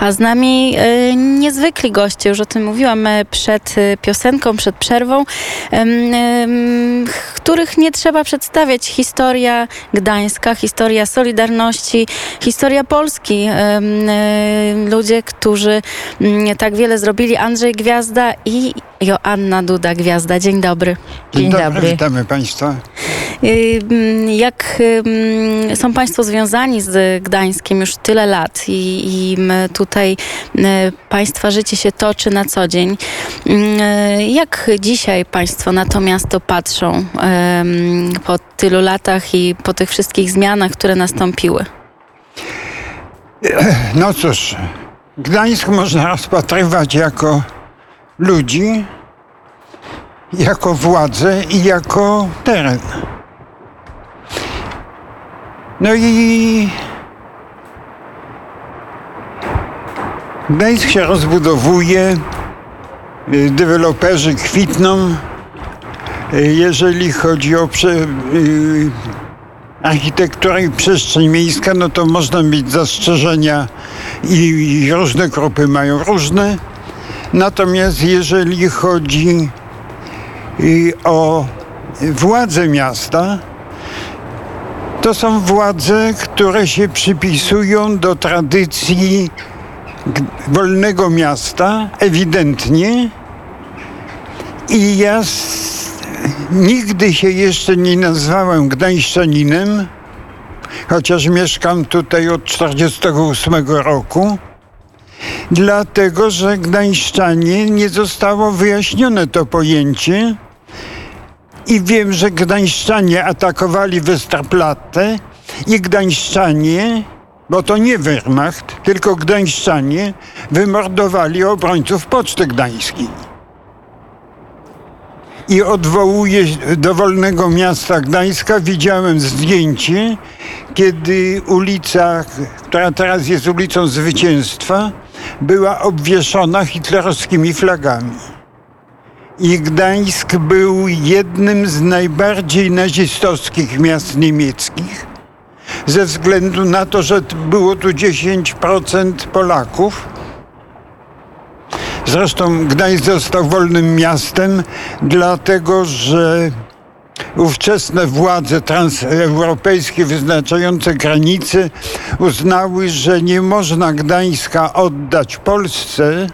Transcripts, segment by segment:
A z nami e, niezwykli goście, już o tym mówiłam e, przed e, piosenką, przed przerwą, których nie trzeba przedstawiać. Historia Gdańska, historia Solidarności, historia Polski. Ludzie, którzy mm, tak wiele zrobili. Andrzej Gwiazda i Joanna Duda Gwiazda. Dzień dobry. Dzień dobry. Witamy Państwa. Jak są Państwo związani z Gdańskiem już tyle lat i, i tutaj y, Państwa życie się toczy na co dzień. Y, Jak dzisiaj Państwo na to miasto patrzą po tylu latach i po tych wszystkich zmianach, które nastąpiły? No cóż, Gdańsk można rozpatrywać jako ludzi, jako władzę i jako teren. No i Gdańsk się rozbudowuje, y, deweloperzy kwitną. Y, Jeżeli chodzi o prze, y, architekturę i przestrzeń miejska, no to można mieć zastrzeżenia i, i różne grupy mają różne. Natomiast jeżeli chodzi o władze miasta, to są władze, które się przypisują do tradycji wolnego miasta, ewidentnie. I ja nigdy się jeszcze nie nazwałem gdańszczaninem, chociaż mieszkam tutaj od 1948 roku, dlatego że gdańszczanie nie zostało wyjaśnione to pojęcie. I wiem, że gdańszczanie atakowali Westerplatte i gdańszczanie, bo to nie Wehrmacht, tylko gdańszczanie wymordowali obrońców Poczty Gdańskiej. I odwołuję do wolnego miasta Gdańska. Widziałem zdjęcie, kiedy ulica, która teraz jest ulicą Zwycięstwa, była obwieszona hitlerowskimi flagami. I Gdańsk był jednym z najbardziej nazistowskich miast niemieckich, ze względu na to, że było tu 10% Polaków. Zresztą Gdańsk został wolnym miastem, dlatego że ówczesne władze transeuropejskie wyznaczające granice uznały, że nie można Gdańska oddać Polsce,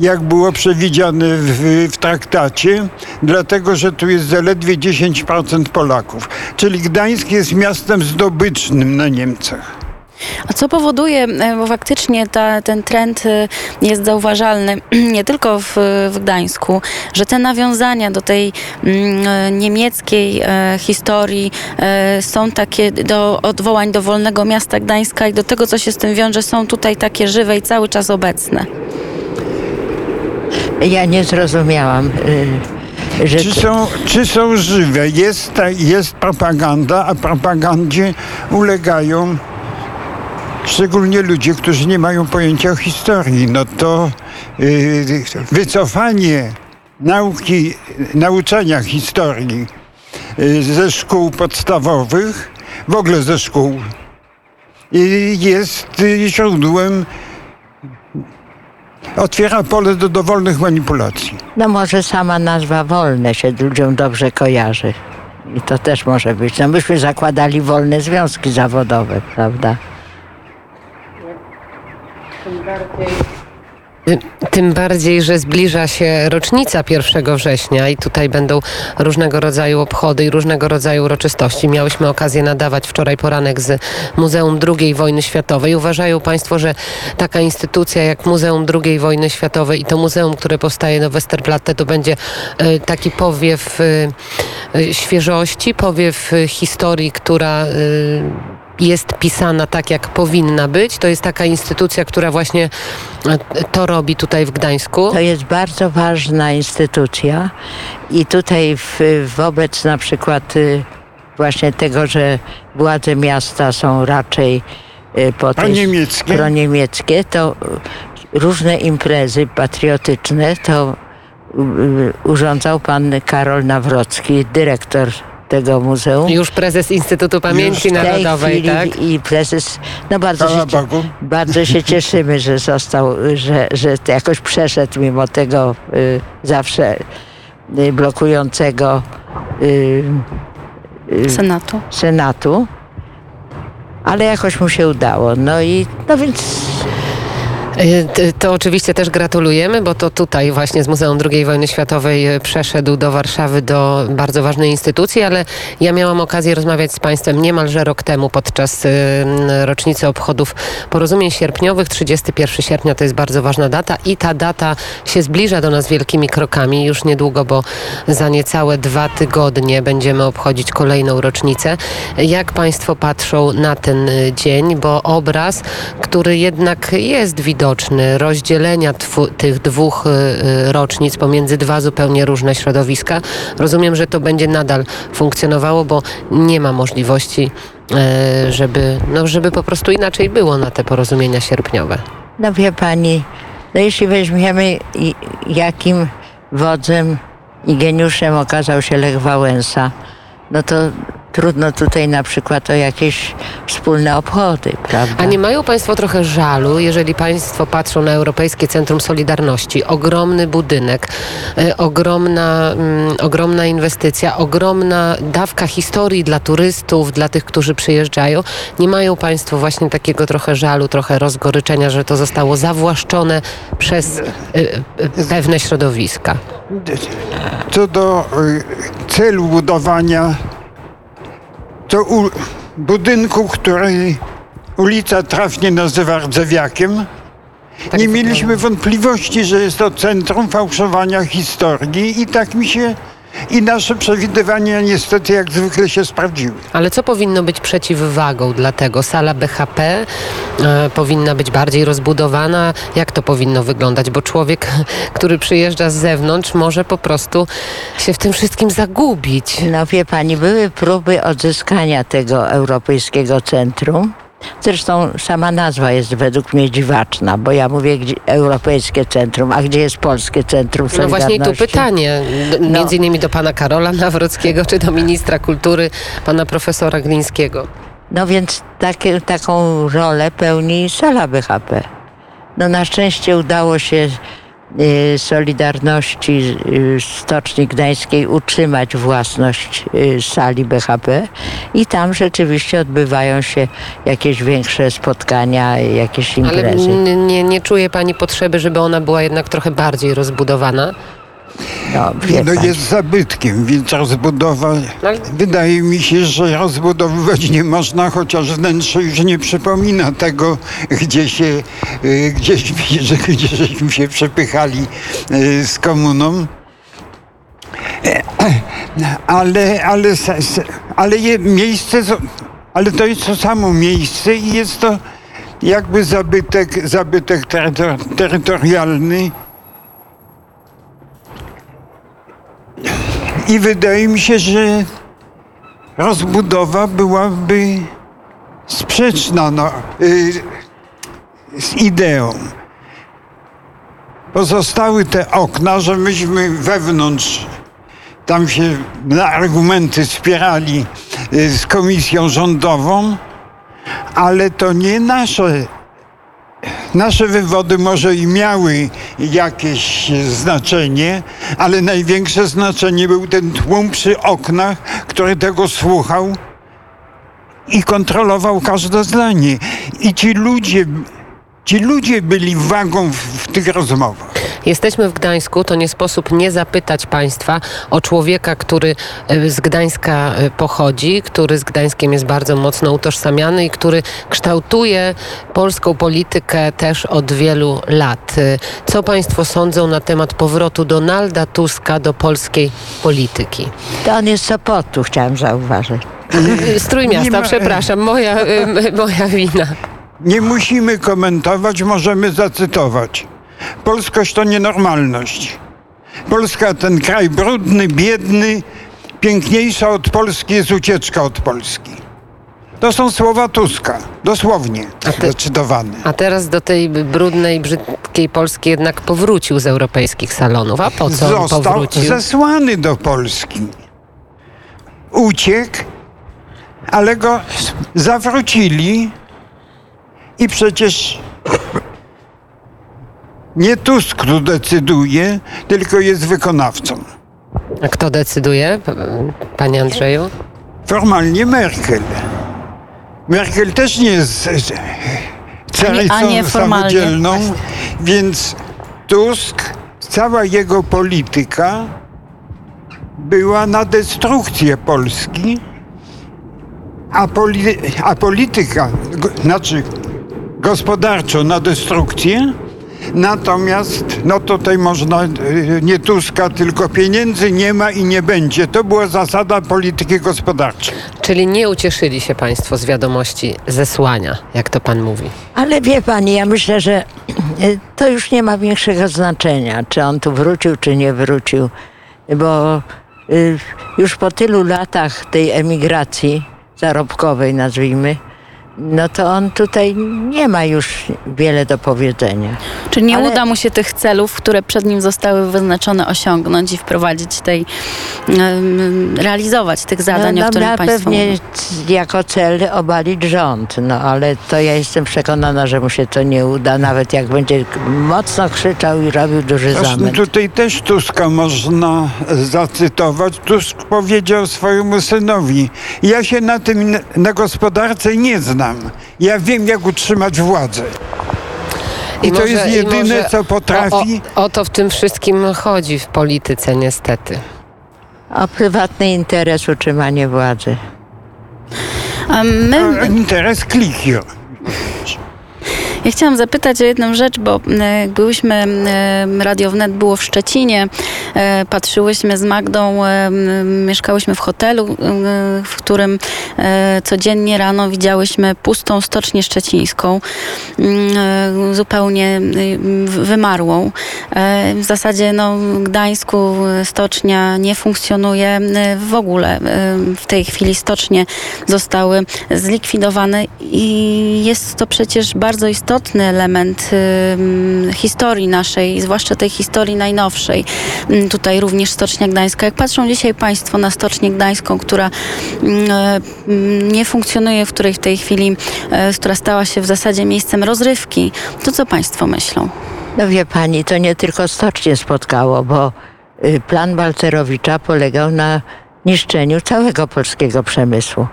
jak było przewidziane w, w traktacie, dlatego że tu jest zaledwie 10% Polaków. Czyli Gdańsk jest miastem zdobycznym na Niemcach. A co powoduje, e, bo faktycznie ta, ten trend e, jest zauważalny nie tylko w, w Gdańsku, że te nawiązania do tej mm, e, niemieckiej e, historii e, są takie do odwołań do wolnego miasta Gdańska i do tego, co się z tym wiąże, są tutaj takie żywe i cały czas obecne. Ja nie zrozumiałam, y, że Czy są, czy są żywe? Jest, ta, jest propaganda, a propagandzie ulegają szczególnie ludzie, którzy nie mają pojęcia o historii. No to yy, wycofanie nauki, nauczania historii yy, ze szkół podstawowych, w ogóle ze szkół, yy, jest yy, źródłem, otwiera pole do dowolnych manipulacji. no może sama nazwa wolne się ludziom dobrze kojarzy. I to też może być. No myśmy zakładali wolne związki zawodowe, prawda? Tym bardziej, że zbliża się rocznica 1 września i tutaj będą różnego rodzaju obchody i różnego rodzaju uroczystości. Miałyśmy okazję nadawać wczoraj poranek z Muzeum II wojny światowej. Uważają Państwo, że taka instytucja jak Muzeum II wojny światowej i to muzeum, które powstaje na Westerplatte, to będzie e, taki powiew e, świeżości, powiew historii, która jest pisana tak, jak powinna być. To jest taka instytucja, która właśnie e, to robi tutaj w Gdańsku. To jest bardzo ważna instytucja i tutaj w, wobec na przykład y, właśnie tego, że władze miasta są raczej y, po Proniemieckie. proniemieckie, to różne imprezy patriotyczne to y, urządzał pan Karol Nawrocki, dyrektor tego muzeum. Już prezes Instytutu Pamięci Narodowej, tak? i prezes, no bardzo Chwała się, Bogu. bardzo się cieszymy, że został, że, że jakoś przeszedł mimo tego y, zawsze y, blokującego y, y, Senatu. Senatu. Ale jakoś mu się udało. No i no więc To oczywiście też gratulujemy, bo to tutaj właśnie z Muzeum II Wojny Światowej y, przeszedł do Warszawy do bardzo ważnej instytucji, ale ja miałam okazję rozmawiać z Państwem niemalże rok temu podczas y, rocznicy obchodów porozumień sierpniowych. 31 sierpnia to jest bardzo ważna data i ta data się zbliża do nas wielkimi krokami. Już niedługo, bo za niecałe dwa tygodnie będziemy obchodzić kolejną rocznicę. Jak Państwo patrzą na ten y, dzień, bo obraz, który jednak jest widoczny, rozdzielenia twu, tych dwóch y, y, rocznic pomiędzy dwa zupełnie różne środowiska, rozumiem, że to będzie nadal funkcjonowało, bo nie ma możliwości, y, żeby, no, żeby po prostu inaczej było na te porozumienia sierpniowe. No wie pani, no jeśli weźmiemy jakim wodzem i geniuszem okazał się Lech Wałęsa, no to trudno tutaj na przykład o jakieś wspólne obchody, prawda? A nie mają Państwo trochę żalu, jeżeli Państwo patrzą na Europejskie Centrum Solidarności? Ogromny budynek, y, ogromna, mm, ogromna inwestycja, ogromna dawka historii dla turystów, dla tych, którzy przyjeżdżają. Nie mają Państwo właśnie takiego trochę żalu, trochę rozgoryczenia, że to zostało zawłaszczone przez y, y, pewne środowiska? Co do celu budowania, to u, budynku, który ulica trafnie nazywa Rdzewiakiem, Tak nie mieliśmy wątpliwości, że jest to centrum fałszowania historii i tak mi się i nasze przewidywania niestety jak zwykle się sprawdziły. Ale co powinno być przeciwwagą dla tego? Sala BHP e, powinna być bardziej rozbudowana? Jak to powinno wyglądać? Bo człowiek, który przyjeżdża z zewnątrz, może po prostu się w tym wszystkim zagubić. No wie pani, były próby odzyskania tego Europejskiego Centrum. Zresztą sama nazwa jest według mnie dziwaczna, bo ja mówię gdzie, Europejskie Centrum, a gdzie jest Polskie Centrum No właśnie tu Solidarności? pytanie, d- No. między innymi do pana Karola Nawrockiego, czy do ministra kultury, pana profesora Glińskiego. No więc takie, taką rolę pełni sala BHP. No na szczęście udało się Solidarności y, Stoczni Gdańskiej utrzymać własność y, sali BHP i tam rzeczywiście odbywają się jakieś większe spotkania, jakieś Ale imprezy. n- nie, nie czuje pani potrzeby, żeby ona była jednak trochę bardziej rozbudowana? No, No pani. jest zabytkiem, więc rozbudowa, No wydaje mi się, że rozbudowywać nie można, chociaż wnętrze już nie przypomina tego, gdzie się, y, gdzieś, że- gdzie żeśmy się przepychali y, z komuną. E, Ale, ale, ale je, miejsce, ale to jest to samo miejsce i jest to jakby zabytek, zabytek terytor- terytorialny. I wydaje mi się, że rozbudowa byłaby sprzeczna no, y, z ideą. Pozostały te okna, że myśmy wewnątrz tam się na argumenty spierali y, z komisją rządową, ale to nie nasze Nasze wywody może i miały jakieś znaczenie, ale największe znaczenie był ten tłum przy oknach, który tego słuchał i kontrolował każde zdanie. I ci ludzie, ci ludzie byli wagą w, w tych rozmowach. Jesteśmy w Gdańsku, to nie sposób nie zapytać Państwa o człowieka, który e, z Gdańska e, pochodzi, który z Gdańskiem jest bardzo mocno utożsamiany i który kształtuje polską politykę też od wielu lat. E, Co Państwo sądzą na temat powrotu Donalda Tuska do polskiej polityki? To on jest z Sopotu, chciałam zauważyć. Z Trójmiasta, Nie ma- przepraszam, moja, moja wina. Nie musimy komentować, możemy zacytować. Polskość to nienormalność. Polska ten kraj brudny, biedny, piękniejsza od Polski jest ucieczka od Polski. To są słowa Tuska, dosłownie A te- zacytowane. A teraz do tej brudnej, brzydkiej Polski jednak powrócił z europejskich salonów. A po co on Został powrócił? zesłany do Polski. uciekł, ale go zawrócili i przecież nie Tusk tu decyduje, tylko jest wykonawcą. A kto decyduje, panie Andrzeju? Formalnie Merkel. Merkel też nie jest formalnie. samodzielną, więc Tusk, cała jego polityka była na destrukcję Polski, a, poli, a polityka, go, znaczy gospodarczo na destrukcję, natomiast no tutaj można e, nie Tuska, tylko pieniędzy nie ma i nie będzie. To była zasada polityki gospodarczej. Czyli nie ucieszyli się państwo z wiadomości zesłania, jak to pan mówi. Ale wie pani, ja myślę, że y, to już nie ma większego znaczenia, czy on tu wrócił, czy nie wrócił, bo y, już po tylu latach tej emigracji zarobkowej, nazwijmy, no to on tutaj nie ma już wiele do powiedzenia. Czy nie Ale- uda mu się tych celów, które przed nim zostały wyznaczone, osiągnąć i wprowadzić tej, realizować tych zadań, o których miał państwo No, pewnie jako cel obalić rząd, no ale to ja jestem przekonana, że mu się to nie uda, nawet jak będzie mocno krzyczał i robił duży Zresztą zamęt. tutaj też Tuska można zacytować. Tusk powiedział swojemu synowi, ja się na tym, na gospodarce nie znam. Ja wiem, jak utrzymać władzę. I to jest i jedyne, co potrafi. O, o, o to w tym wszystkim chodzi w polityce, niestety. O prywatny interes, utrzymanie władzy. A my, A Interes klikio. Ja chciałam zapytać o jedną rzecz, bo e, byłyśmy, e, Radio Wnet było w Szczecinie, e, patrzyłyśmy z Magdą, mieszkałyśmy w hotelu, w którym codziennie rano widziałyśmy pustą stocznię szczecińską, mm, zupełnie wymarłą. W zasadzie no, w Gdańsku stocznia nie funkcjonuje w ogóle. W tej chwili stocznie zostały zlikwidowane i jest to przecież bardzo istotny element historii naszej, zwłaszcza tej historii najnowszej. Ym, Tutaj również Stocznia Gdańska. Jak patrzą dzisiaj Państwo na Stocznię Gdańską, która e, ym, nie funkcjonuje, w której w tej chwili, e, która stała się w zasadzie miejscem rozrywki, to co Państwo myślą? No wie pani, to nie tylko stocznie spotkało, bo y, plan Balcerowicza polegał na niszczeniu całego polskiego przemysłu.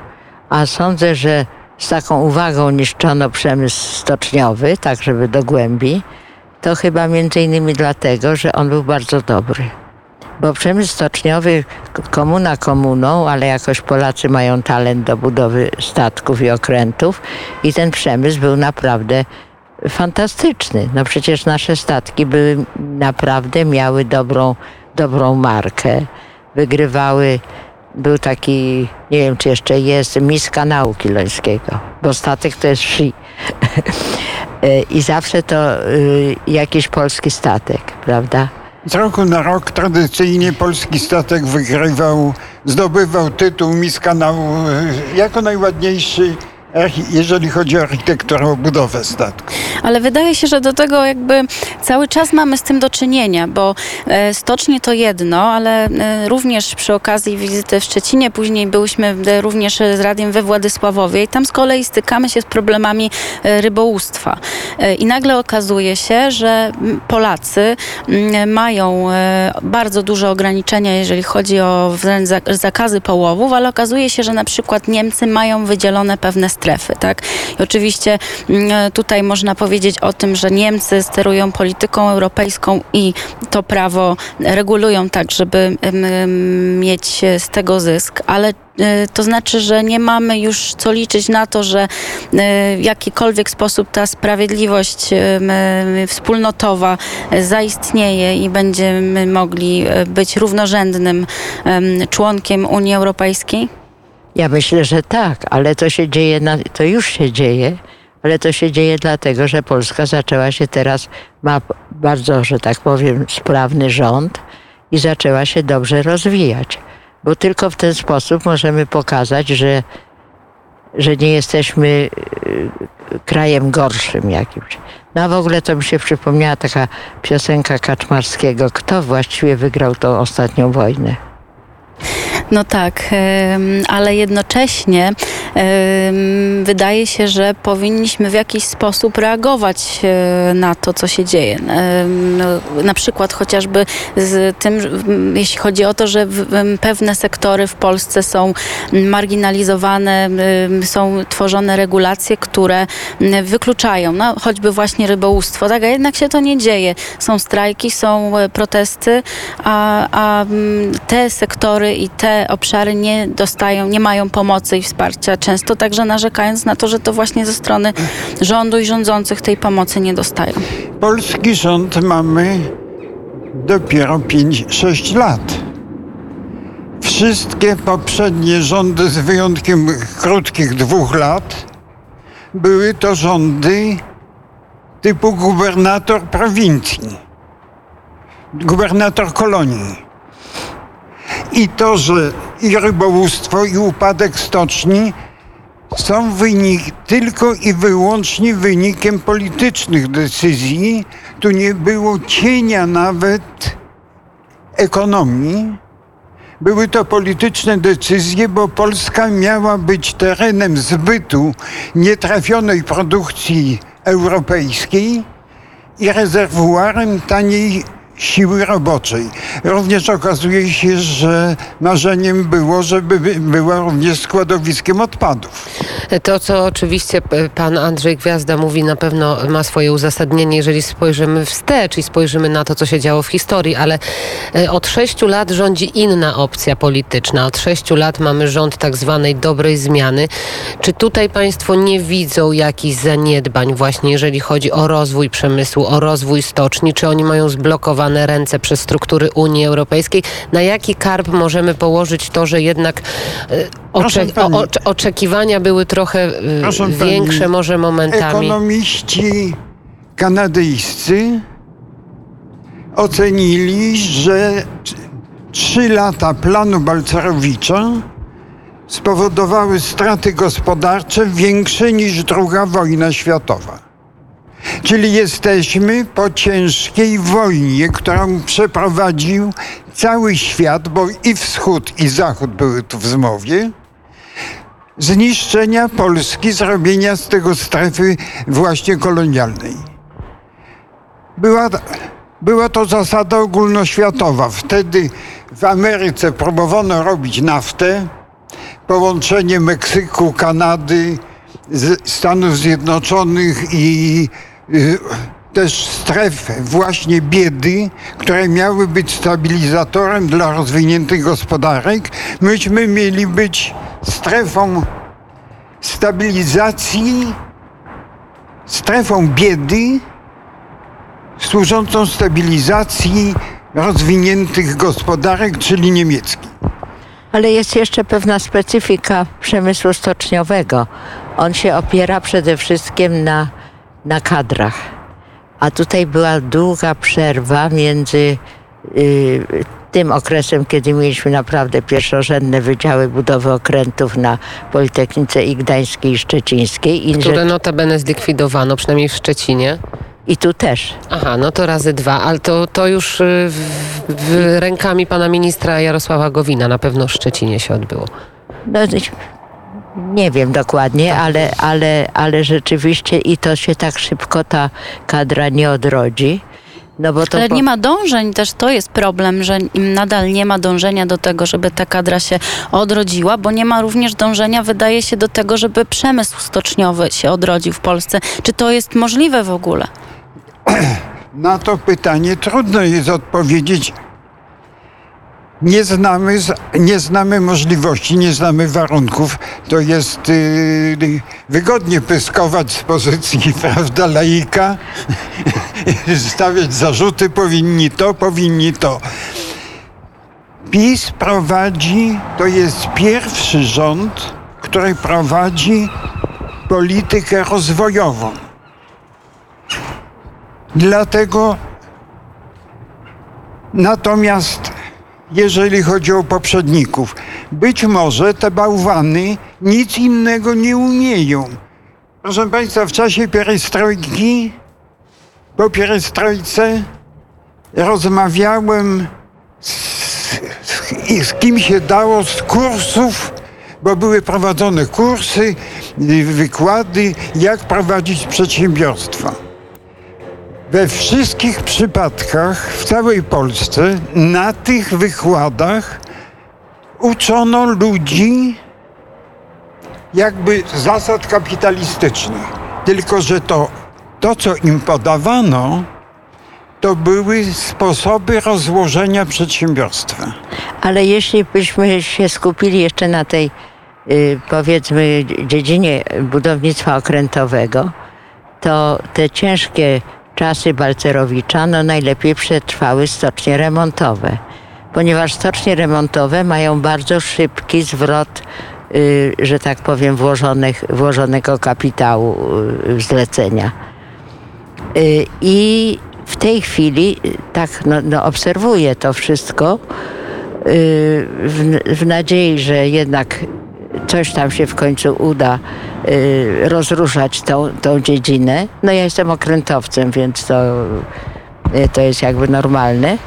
A sądzę, że z taką uwagą niszczono przemysł stoczniowy, tak żeby do głębi, to chyba między innymi dlatego, że on był bardzo dobry. Bo przemysł stoczniowy, komuna komuną, ale jakoś Polacy mają talent do budowy statków i okrętów i ten przemysł był naprawdę fantastyczny. No przecież nasze statki były naprawdę miały dobrą, dobrą markę. Wygrywały, był taki, nie wiem czy jeszcze jest, miss kanału kilońskiego, bo statek to jest wsi. I zawsze to y, jakiś polski statek, prawda? Z roku na rok tradycyjnie polski statek wygrywał, zdobywał tytuł Miss Kanału e, jako najładniejszy, jeżeli chodzi o architekturę, o budowę statku. Ale wydaje się, że do tego jakby cały czas mamy z tym do czynienia, bo e, stocznie to jedno, ale e, również przy okazji wizyty w Szczecinie, później byłyśmy e, również z radiem we Władysławowie i tam z kolei stykamy się z problemami rybołówstwa. I nagle okazuje się, że Polacy mają bardzo duże ograniczenia, jeżeli chodzi o zakazy połowów, ale okazuje się, że na przykład Niemcy mają wydzielone pewne strefy, tak? I oczywiście mm, tutaj można powiedzieć o tym, że Niemcy sterują polityką europejską i to prawo regulują tak, żeby mieć z tego zysk, ale e, to znaczy, że nie mamy już co liczyć na to, że e, w jakikolwiek sposób ta sprawiedliwość wspólnotowa e, zaistnieje i będziemy mogli e, być równorzędnym em, członkiem Unii Europejskiej? Ja myślę, że tak, ale to się dzieje, na, to już się dzieje, ale to się dzieje dlatego, że Polska zaczęła się teraz, ma bardzo, że tak powiem, sprawny rząd i zaczęła się dobrze rozwijać. Bo tylko w ten sposób możemy pokazać, że, że nie jesteśmy y, krajem gorszym jakimś. No a w ogóle to mi się przypomniała taka piosenka Kaczmarskiego. Kto właściwie wygrał tą ostatnią wojnę? No tak, ale jednocześnie wydaje się, że powinniśmy w jakiś sposób reagować e, na to, co się dzieje. No, Na przykład chociażby z tym, jeśli chodzi o to, że pewne sektory w Polsce są marginalizowane, są tworzone regulacje, które wykluczają, no, choćby właśnie rybołówstwo, tak, a jednak się to nie dzieje. Są strajki, są e, protesty, a, a te sektory i te obszary nie dostają, nie mają pomocy i wsparcia, często także narzekając na to, że to właśnie ze strony rządu i rządzących tej pomocy nie dostają. Polski rząd mamy dopiero 5-6 lat. Wszystkie poprzednie rządy, z wyjątkiem krótkich dwóch lat, były to rządy typu gubernator prowincji, gubernator kolonii. I to, że i rybołówstwo, i upadek stoczni są wynik, tylko i wyłącznie wynikiem politycznych decyzji. Tu nie było cienia nawet ekonomii. Były to polityczne decyzje, bo Polska miała być terenem zbytu nietrafionej produkcji europejskiej i rezerwuarem taniej siły roboczej. Również okazuje się, że marzeniem było, żeby by- była również składowiskiem odpadów. To, co oczywiście pan Andrzej Gwiazda mówi, na pewno ma swoje uzasadnienie, jeżeli spojrzymy wstecz i spojrzymy na to, co się działo w historii, ale e, od sześciu lat rządzi inna opcja polityczna. Od sześciu lat mamy rząd tak zwanej dobrej zmiany. Czy tutaj państwo nie widzą jakichś zaniedbań właśnie, jeżeli chodzi o rozwój przemysłu, o rozwój stoczni? Czy oni mają ręce przez struktury Unii Europejskiej? Na jaki karb możemy położyć to, że jednak e, Proszę ocze- pani. o, ocze- oczekiwania były trochę y, Proszę pani, większe może momentami. Ekonomiści kanadyjscy ocenili, że trzy lata planu Balcerowicza spowodowały straty gospodarcze większe niż druga wojna światowa. Czyli jesteśmy po ciężkiej wojnie, którą przeprowadził cały świat, bo i wschód, i zachód były tu w zmowie zniszczenia Polski, zrobienia z tego strefy właśnie kolonialnej. Była, była to zasada ogólnoświatowa. Wtedy w Ameryce próbowano robić naftę, połączenie Meksyku, Kanady, Stanów Zjednoczonych i też stref właśnie biedy, które miały być stabilizatorem dla rozwiniętych gospodarek. Myśmy mieli być strefą stabilizacji, strefą biedy, służącą stabilizacji rozwiniętych gospodarek, czyli niemieckich. Ale jest jeszcze pewna specyfika przemysłu stoczniowego. On się opiera przede wszystkim na, na kadrach. A tutaj była długa przerwa między y, tym okresem, kiedy mieliśmy naprawdę pierwszorzędne wydziały budowy okrętów na Politechnice i Gdańskiej i Szczecińskiej. I, Które notabene zlikwidowano, przynajmniej w Szczecinie. I tu też. Aha, no to razy dwa, ale to, to już y, w, w rękami pana ministra Jarosława Gowina na pewno w Szczecinie się odbyło. No, nie wiem dokładnie, ale, ale, ale rzeczywiście i to się tak szybko ta kadra nie odrodzi. No bo to Ale po- nie ma dążeń, też to jest problem, że nadal nie ma dążenia do tego, żeby ta kadra się odrodziła, bo nie ma również dążenia, wydaje się, do tego, żeby przemysł stoczniowy się odrodził w Polsce. Czy to jest możliwe w ogóle? Na to pytanie trudno jest odpowiedzieć. Nie znamy, nie znamy możliwości, nie znamy warunków. To jest yy, wygodnie pyskować z pozycji, prawda, laika, stawiać zarzuty, powinni to, powinni to. PiS prowadzi, to jest pierwszy rząd, który prowadzi politykę rozwojową. Dlatego natomiast jeżeli chodzi o poprzedników, być może te bałwany nic innego nie umieją. Proszę Państwa, w czasie perestrojki, po perestrojce rozmawiałem z, z kim się dało z kursów, bo były prowadzone kursy, wykłady, jak prowadzić przedsiębiorstwo. We wszystkich przypadkach w całej Polsce na tych wykładach uczono ludzi jakby zasad kapitalistycznych. Tylko, że to, to co im podawano, to były sposoby rozłożenia przedsiębiorstwa. Ale jeśli byśmy się skupili jeszcze na tej, y, powiedzmy, dziedzinie budownictwa okrętowego, to te ciężkie czasy Balcerowicza no najlepiej przetrwały stocznie remontowe, ponieważ stocznie remontowe mają bardzo szybki zwrot, y, że tak powiem, włożonych, włożonego kapitału y, w zlecenia. Y, I w tej chwili tak no, no, obserwuję to wszystko y, w, w nadziei, że jednak coś tam się w końcu uda y, rozruszać tą, tą dziedzinę. No ja jestem okrętowcem, więc to, y, to jest jakby normalne.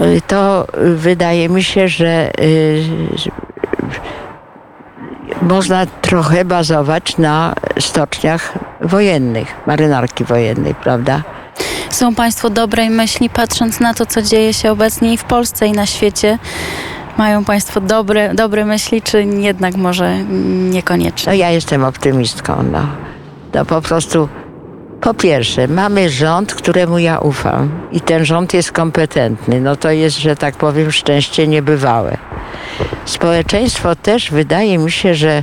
Y, To wydaje mi się, że można trochę bazować na stoczniach wojennych, marynarki wojennej, prawda? Są Państwo dobrej myśli, patrząc na to, co dzieje się obecnie i w Polsce, i na świecie? Mają Państwo dobre, dobre myśli, czy jednak może niekoniecznie? No ja jestem optymistką, no. To po prostu, po pierwsze, mamy rząd, któremu ja ufam i ten rząd jest kompetentny. No to jest, że tak powiem, szczęście niebywałe. Społeczeństwo też wydaje mi się, że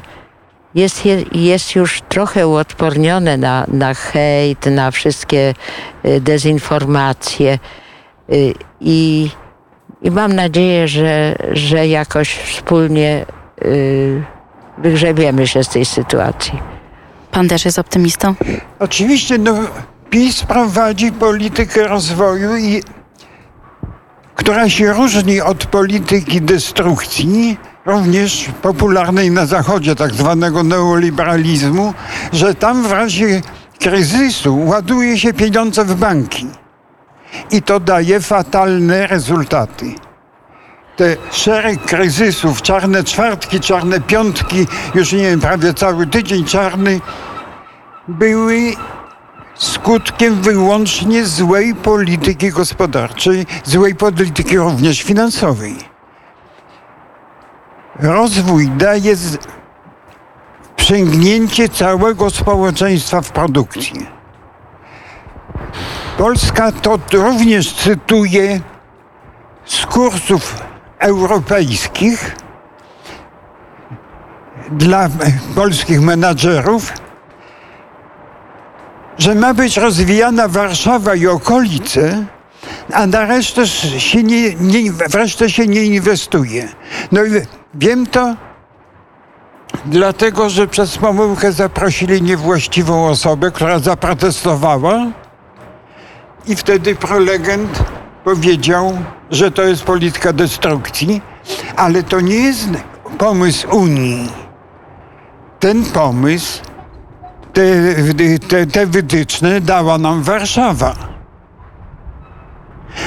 jest, je- jest już trochę uodpornione na, na hejt, na wszystkie y, dezinformacje y, i, i mam nadzieję, że, że jakoś wspólnie y, wygrzebiemy się z tej sytuacji. Pan też jest optymistą? Oczywiście no, PiS prowadzi politykę rozwoju, i, która się różni od polityki destrukcji, również popularnej na Zachodzie, tak zwanego neoliberalizmu, że tam w razie kryzysu ładuje się pieniądze w banki. I to daje fatalne rezultaty. Te szereg kryzysów, czarne czwartki, czarne piątki, już nie wiem, prawie cały tydzień czarny, były skutkiem wyłącznie złej polityki gospodarczej, złej polityki również finansowej. Rozwój daje z... wprzęgnięcie całego społeczeństwa w produkcję. Polska to również cytuje z kursów europejskich dla polskich menadżerów, że ma być rozwijana Warszawa i okolice, a na resztę się nie, nie, w resztę się nie inwestuje. No i wiem to dlatego, że przez pomyłkę zaprosili niewłaściwą osobę, która zaprotestowała i wtedy prolegent powiedział, że to jest polityka destrukcji, ale to nie jest pomysł Unii. Ten pomysł te, te, te wytyczne dała nam Warszawa.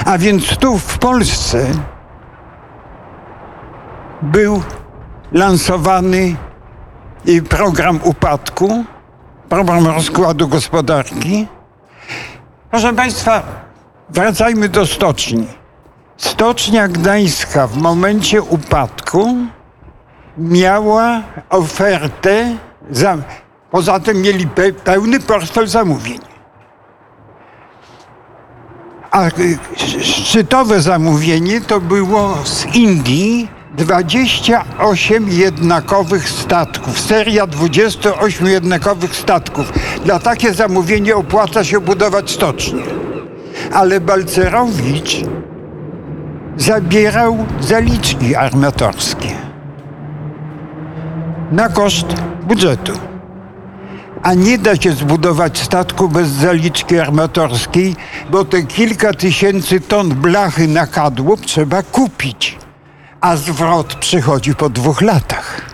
A więc tu w Polsce był lansowany program upadku, program rozkładu gospodarki. Proszę Państwa, wracajmy do stoczni. Stocznia Gdańska w momencie upadku miała ofertę, za, poza tym mieli pe, pełny portfel zamówień. A y, szczytowe zamówienie to było z Indii 28 jednakowych statków, seria 28 jednakowych statków. Dla takie zamówienie opłaca się budować stocznie. Ale Balcerowicz zabierał zaliczki armatorskie na koszt budżetu. A nie da się zbudować statku bez zaliczki armatorskiej, bo te kilka tysięcy ton blachy na kadłub trzeba kupić, a zwrot przychodzi po dwóch latach.